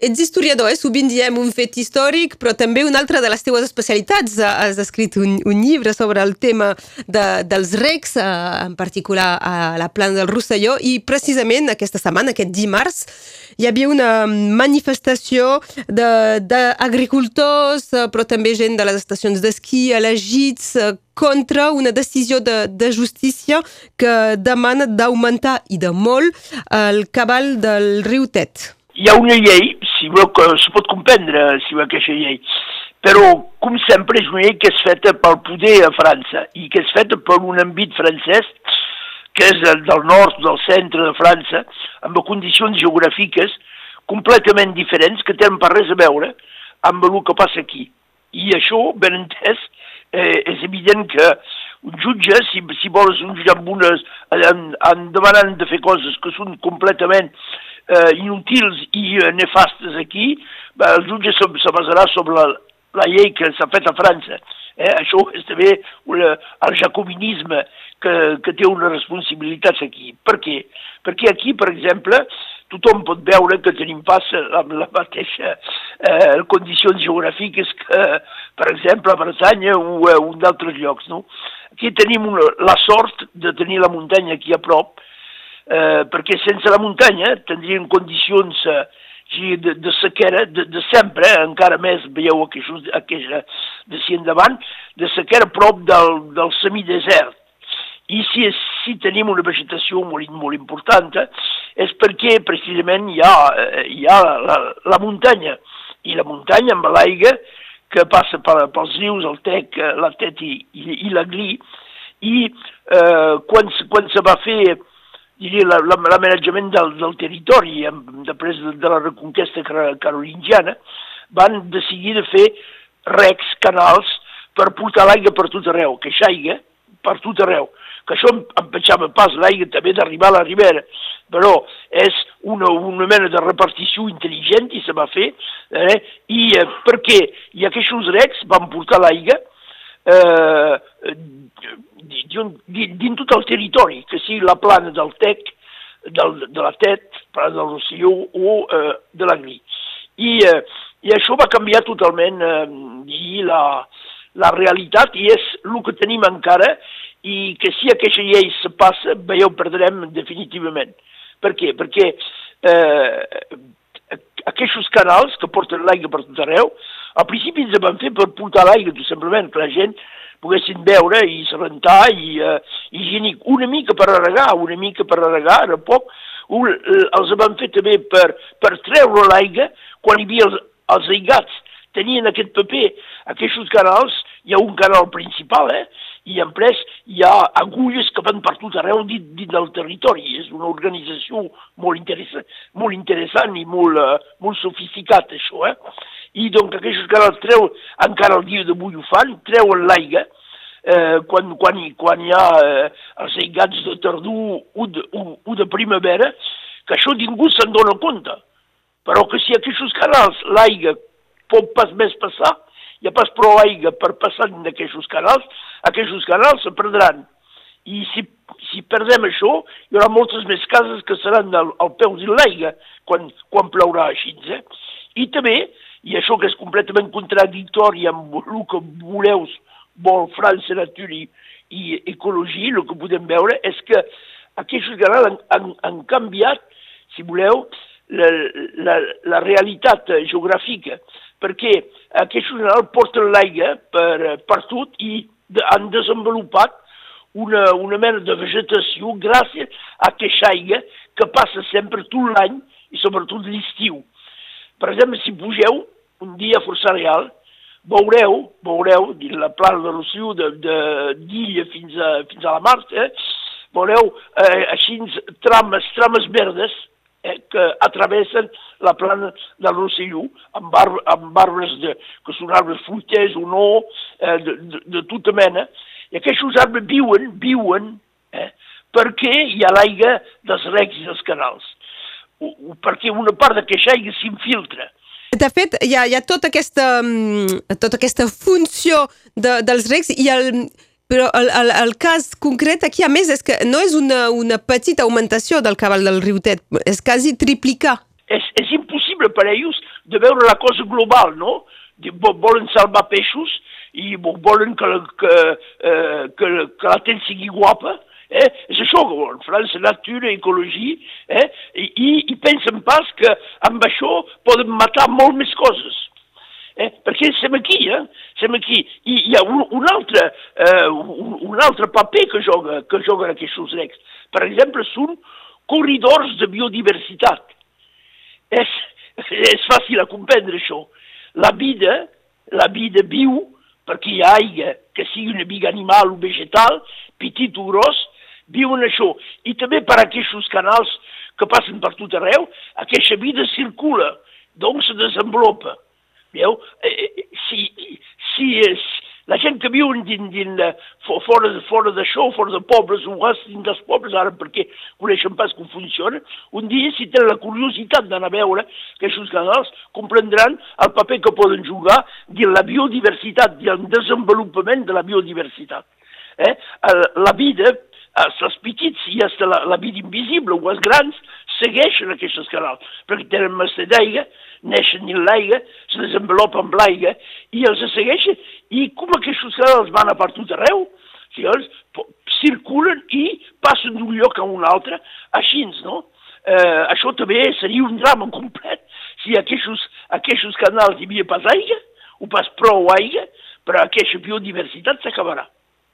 Ets historiador, eh? sovint diem un fet històric, però també una altra de les teues especialitats. Has escrit un, un llibre sobre el tema de, dels recs, eh, en particular a la plana del Rosselló, i precisament aquesta setmana, aquest dimarts, hi havia una manifestació d'agricultors, eh, però també gent de les estacions d'esquí elegits eh, contra una decisió de, de justícia que demana d'augmentar i de molt el cabal del riu Tet. Hi ha una llei si veu que es pot comprendre si veu aquesta llei, però com sempre és una llei que és feta pel poder a França i que és feta per un àmbit francès que és del nord, del centre de França, amb condicions geogràfiques completament diferents que tenen per res a veure amb el que passa aquí. I això, ben entès, eh, és evident que un jutge, si, si vols un jutge amb unes, en, en demanant de fer coses que són completament eh, inútils i eh, nefastes aquí, eh, el jutge basarà sobre la, la llei que s'ha fet a França. Eh? Això és també una, el jacobinisme que, que té una responsabilitat aquí. Per què? Perquè aquí, per exemple, tothom pot veure que tenim pas amb la mateixa eh, condicions geogràfiques que, per exemple, a Bretanya o a un d'altres llocs. No? Aquí tenim una, la sort de tenir la muntanya aquí a prop, eh, perquè sense la muntanya tindrien condicions eh, de, de sequera de, de sempre, eh, encara més veieu aquells, aquells de si endavant, de sequera prop del, del semidesert. I si, si tenim una vegetació molt, molt important, eh, és perquè precisament hi ha, eh, hi ha la, la muntanya, i la muntanya amb l'aigua que passa per, pels rius, el Tec, eh, la Tet i, i, i la Gli, i eh, quan, quan se va fer diria, l'amenatjament del, del territori, després de, de la reconquesta carolingiana, van decidir de fer recs, canals, per portar l'aigua per tot arreu, que xaiga per tot arreu. Que això empatxava pas l'aigua també d'arribar a la ribera, però és una, una mena de repartició intel·ligent i se va fer, eh? i eh, perquè i aquests recs van portar l'aigua eh, dins tot el territori, que sigui la plana del Tec, del, de la Tet, plana del Rosselló o eh, de l'Agri. I, eh, I això va canviar totalment eh, i la, la realitat i és el que tenim encara i que si aquesta llei se passa, veieu, perdrem definitivament. Per què? Perquè eh, aquests canals que porten l'aigua per tot arreu, al principi ens van fer per portar l'aigua, tot simplement, que la gent poguessin veure i s'aventar i uh, higiènic una mica per arregar, una mica per arregar, era poc, un, uh, els van fer també per, per treure l'aigua quan hi havia els, els aigats, tenien aquest paper, aquests canals, hi ha un canal principal, eh? I en pres hi ha agulles que van per tot arreu dins, dins del territori. És una organització molt interessant, molt interessant i molt, uh, molt sofisticat, això. Eh? i doncs aquests canals treu, encara el dia d'avui ho fan, treuen l'aigua, eh, quan, quan, quan hi ha eh, els aigats de tardor o de, o, o de primavera, que això ningú se'n dona compte. Però que si aquests canals l'aigua pot pas més passar, hi ha pas prou aigua per passar d'aquests canals, aquests canals se perdran. I si, si perdem això, hi haurà moltes més cases que seran al, al peu de l'aigua quan, quan plourà així. Eh? I també i això que és completament contradictori amb el que voleu, vol França, Natura i, i Ecologia, el que podem veure és que aquests canals han, han, han canviat, si voleu, la, la, la realitat geogràfica, perquè aquests canals porten l'aigua per, per tot i de, han desenvolupat una, una mena de vegetació gràcies a aquesta aigua que passa sempre tot l'any i sobretot l'estiu. Per exemple, si pugeu un dia a Forçà Real, veureu, veureu, dins la plana de Rossiu, d'Illa fins, a, fins a la Mar, eh, veureu eh, així trames, trames verdes eh, que atravessen la plana del Rosselló amb, ar amb arbres de, que són arbres fruiters o no, eh, de, de, de tota mena, i aquests arbres viuen, viuen, eh, perquè hi ha l'aigua dels recs i dels canals, o, o perquè una part d'aquesta aigua s'infiltra, De fet, hi ha, hi ha tota, aquesta, mm, tota aquesta funció de, dels recs i el, però el, el, el cas concret aquí, a més, és que no és una, una petita augmentació del cabal del riu Tet, és quasi triplicar. És, és impossible per ells de veure la cosa global, no? Volen salvar peixos i volen que, que, eh, que, que la Tet sigui guapa, Eh? És això que volen, França, natura, ecologia, eh? I, i, i pensen pas que amb això poden matar molt més coses. Eh? Perquè som aquí, eh? Aquí. I hi ha un, un, altre, eh, un, un altre paper que joga, que joguen aquests recs. Per exemple, són corridors de biodiversitat. És, és fàcil a comprendre això. La vida, la vida viu, perquè hi ha aigua, que sigui una vida animal o vegetal, petit o gros, viuen això. I també per aquests canals que passen per tot arreu, aquesta vida circula, doncs se desenvolupa. Veu? Eh, eh, si, si, és, la gent que viu din, din, fora, fora d'això, fora de pobles, o dins dels pobles, ara perquè coneixen pas com funciona, un dia, si tenen la curiositat d'anar a veure aquests canals, comprendran el paper que poden jugar dins la biodiversitat, dins el desenvolupament de la biodiversitat. Eh? La vida els petits i els la, la vida invisible o els grans segueixen aquests canals, perquè tenen massa d'aigua, neixen en l'aigua, se desenvolupen amb l'aigua i els segueixen. I com aquests canals van a per tot arreu, els circulen i passen d'un lloc a un altre, així, no? Eh, això també seria un drama complet si aquests, aquests canals hi havia pas aigua, o pas prou aigua, però aquesta biodiversitat s'acabarà.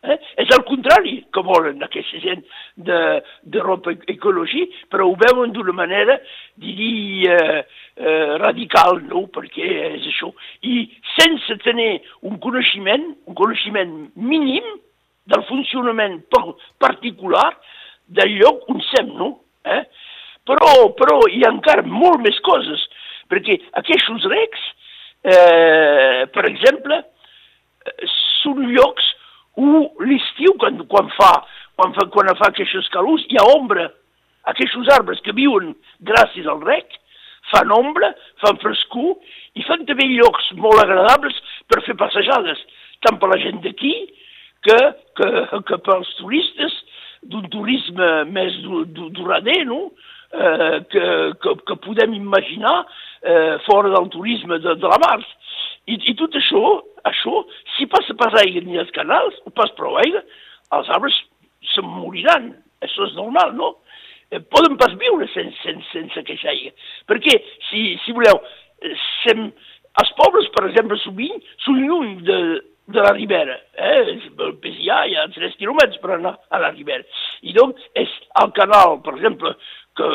Eh? És el contrari que volen aquesta gent de, de ropa ecologia, però ho veuen d'una manera, diria, eh, eh, radical, no? perquè és això. I sense tenir un coneixement, un coneixement mínim del funcionament particular del lloc on sem, no? Eh? Però, però hi ha encara molt més coses, perquè aquests recs, eh, per exemple, eh, són llocs o l'estiu, quan, quan, fa, quan, fa, quan fa aquestes calors, hi ha ombra. Aquests arbres que viuen gràcies al rec fan ombra, fan frescor i fan també llocs molt agradables per fer passejades, tant per la gent d'aquí que, que, que pels turistes d'un turisme més durader, no? eh, que, que, que podem imaginar eh, fora del turisme de, de la mar. I, I tot això, això, si passa pas aigua ni els canals, o pas prou aigua, els arbres se moriran. Això és normal, no? Eh, poden pas viure sense, sense, sense aquesta aigua. Perquè, si, si voleu, eh, sem, els pobles, per exemple, sovint, són lluny de, de la ribera. Eh? El Pesià hi ha 3 quilòmetres per anar a la ribera. I doncs és el canal, per exemple, que,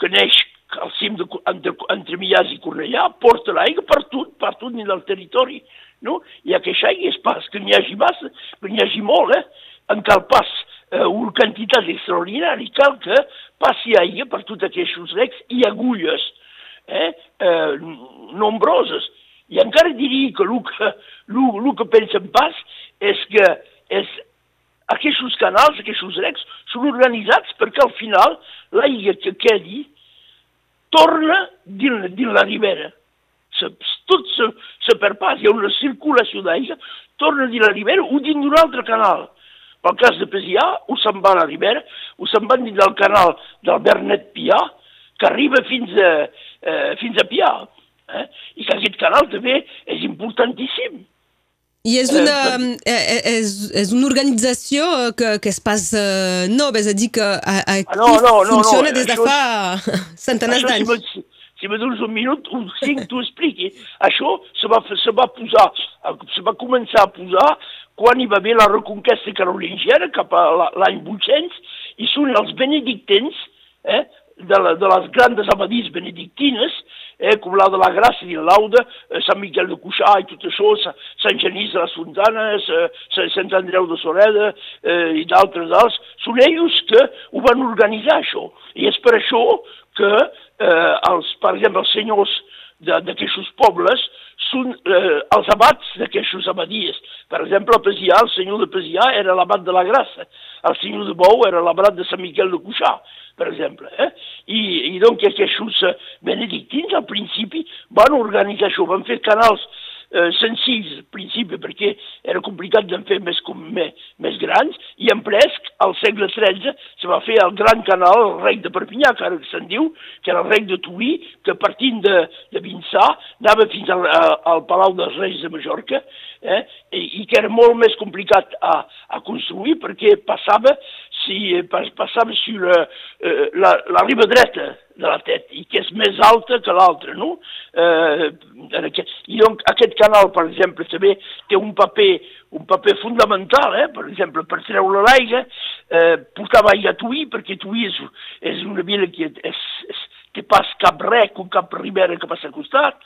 que neix al cim de, entre, entre Millàs i Cornellà porta l'aigua per tot, per tot del territori. No? I aquesta aigua és pas que n'hi hagi massa, que n'hi hagi molt, eh? en cal pas eh, una quantitat extraordinària, cal que passi aigua per tots aquests recs i agulles eh? Eh, nombroses. I encara diria que el que, el, el que pensen pas és que és aquests canals, aquests recs, són organitzats perquè al final l'aigua que quedi torna dins, dins la ribera. Se, tot se, se perpassa, hi ha una circulació d'aigua, torna dins la ribera o dins d'un altre canal. Pel cas de Pesià, o se'n va a la ribera, o se'n van dins del canal del Bernet Pià, que arriba fins a, eh, fins a Pià. Eh? I que aquest canal també és importantíssim. I és una, eh, eh, eh, és, és una organització que, que és pas uh, nova, és a dir, que aquí ah, no, no, no, funciona no, des de fa centenars d'anys. Si, si me dones un minut, un cinc, t'ho expliqui. Això se va, se va posar, se va començar a posar quan hi va haver la reconquesta carolingiana cap a l'any 800 i són els benedictins, eh, de, la, de les grandes abadís benedictines, eh, com la de la Gràcia i l'Auda, eh, Sant Miquel de Cuixà i tot això, Sant Genís de les Fontanes, eh, Sant Andreu de Soreda eh, i d'altres alts, són ells que ho van organitzar això. I és per això que, eh, els, per exemple, els senyors d'aquests pobles són eh, els abats d'aquestes abadies. Per exemple, a Pesià, el senyor de Pesià era l'abat de la Grassa, el senyor de Bou era l'abat de Sant Miquel de Cuixà, per exemple. Eh? I, I doncs aquests benedictins, al principi, van organitzar això, van fer canals eh, senzills al principi perquè era complicat de fer més, més, més grans i en Presc, al segle XIII, se va fer el gran canal, el rec de Perpinyà, que ara se'n diu, que era el rec de Tuí, que partint de, de Vinçà anava fins al, al Palau dels Reis de Mallorca, eh, i, i que era molt més complicat a, a construir perquè passava si passava sur la, eh, la, la riba dreta de la tet i que és més alta que l'altra, no? Eh, aquest, I doncs aquest canal, per exemple, també té un paper, un paper fundamental, eh? per exemple, per treure l'aigua, eh, portava aigua a Tuí, perquè Tuí és, és una vila que és, és, té pas cap rec o cap ribera que passa al costat,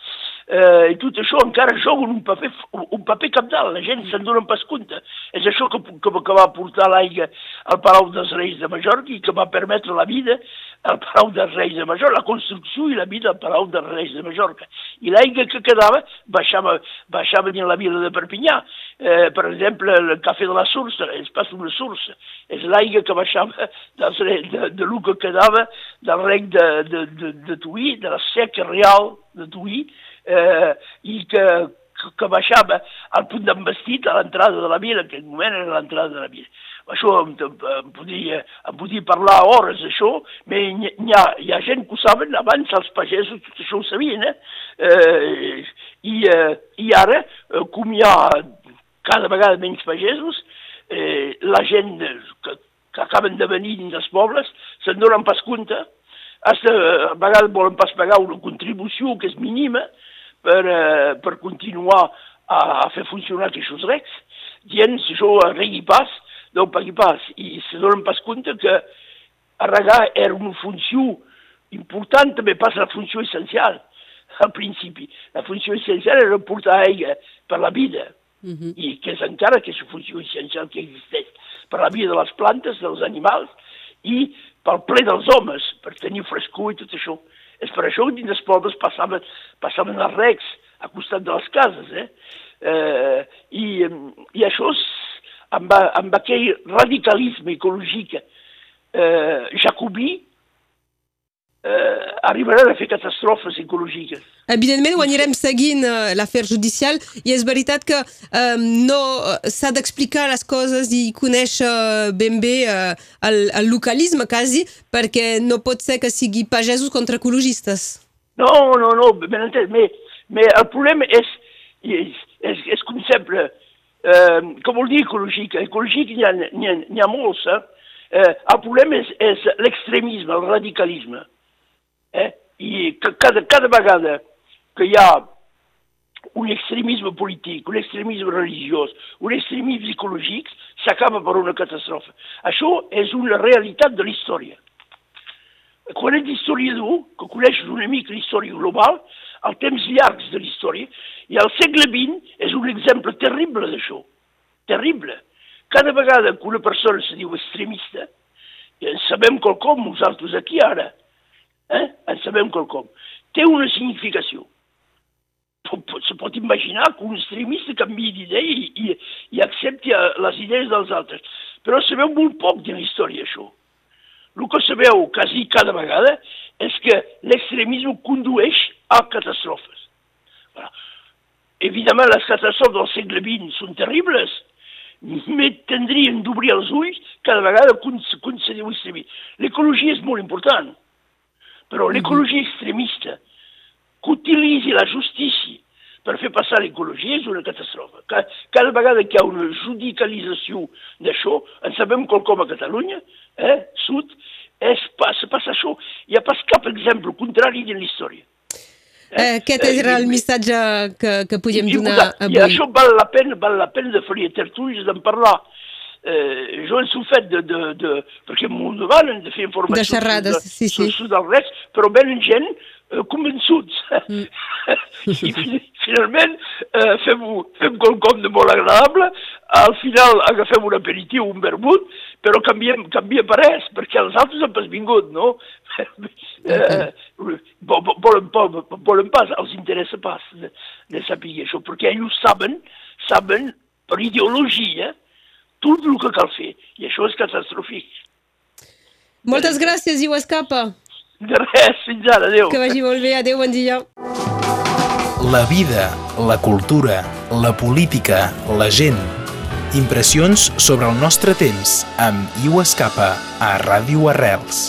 eh, i tot això encara juguen un paper, un paper capdalt, la gent se'n donen pas compte. És això que, que, que va portar l'aigua al Palau dels Reis de Mallorca i que va permetre la vida al Palau dels Reis de Mallorca, la construcció i la vida al Palau dels Reis de Mallorca. I l'aigua que quedava baixava, baixava dins la vila de Perpinyà. Eh, per exemple, el cafè de la Sursa, és pas una Sursa, és l'aigua que baixava dels, de, de, de que quedava del rec de, de, de, de Tuí, de la seca real de Tuí, eh, i que, que baixava al punt d'envestit a l'entrada de la vila, en moment era l'entrada de la vila. Això em, em, podia, em podia parlar hores, això, però hi ha, hi ha gent que ho saben, abans els pagesos tot això ho sabien, eh? eh i, eh, I ara, eh, com hi ha cada vegada menys pagesos, eh, la gent que, que acaben de venir dels pobles se'n donen pas compte, hasta, a vegades volen pas pagar una contribució que és mínima, per, eh, per continuar a, a fer funcionar aquests recs, dient això arregui pas, no pagui pas, i se donen pas compte que arregar era una funció important, també pas la funció essencial, al principi. La funció essencial era portar aigua per la vida, mhm. -huh. i que és encara aquesta funció essencial que existeix per la vida de les plantes, dels animals, i pel ple dels homes, per tenir frescor i tot això. És per això que dins dels pobles passaven, passaven els recs a costat de les cases, eh? eh i, I això, amb, amb aquell radicalisme ecològic eh, jacobí, arribaran a fer catastrofes ecològiques. Evidentment, ho anirem seguint uh, l'afer judicial i és veritat que um, no s'ha d'explicar les coses i conèixer ben bé uh, el, el localisme quasi perquè no pot ser que sigui pagesos contra ecologistes. No, no, no, ben entès, però el problema és, és, és, és com sempre, eh, com vol dir ecologic? Ecologic n'hi ha, ha, ha molts, eh? eh? El problema és, és l'extremisme, el radicalisme. Eh? I que cada, cada vegada que hi ha un extremisme polític, un extremisme religiós, un extremisme ecològic, s'acaba per una catàstrofe. Això és una realitat de la història. Quan ets historiador, que coneixes una mica la història global, el temps llargs de la història, i al segle XX és un exemple terrible d'això. Terrible. Cada vegada que una persona se diu extremista, sabem quelcom nosaltres aquí ara, eh? en sabem quelcom, té una significació se pot imaginar que un extremista canvi d'idea i, i, i accepti eh, les idees dels altres. Però sabeu molt poc de la història, això. El que sabeu quasi cada vegada és que l'extremisme condueix a catastrofes. Voilà. Evidentment, les catastrofes del segle XX són terribles, però tindrien d'obrir els ulls cada vegada que se diu extremisme. L'ecologia és molt important, però l'ecologia extremista, que utilitzi la justícia per fer passar l'ecologia és una catàstrofe. Cada, vegada que hi ha una judicialització d'això, en sabem qualcom a Catalunya, eh, sud, és, passa, passa això. Hi ha pas cap exemple contrari de la història. Eh? eh aquest eh, era el missatge que, que podíem donar avui. I això val la pena, val la pena de fer tertúlies, d'en parlar. Eh, jo he fet de, de, de, perquè m'ho demanen de fer informació de xerrades, de, sí, sí. sobre el res, però venen gent eh, convençuts. Mm. I fi, finalment eh, fem, fem quelcom de molt agradable, al final agafem un aperitiu, un vermut, però canviem, canvia per res, perquè els altres han pas vingut, no? eh, volen, volen, volen pas, els interessa pas de, de saber això, perquè ells saben, saben per ideologia tot el que cal fer, i això és catastròfic. Moltes gràcies, Iu Escapa. De res, fins ara, adeu. Que vagi molt bé, adeu, bon dia. La vida, la cultura, la política, la gent. Impressions sobre el nostre temps amb Iu Escapa a Ràdio Arrels.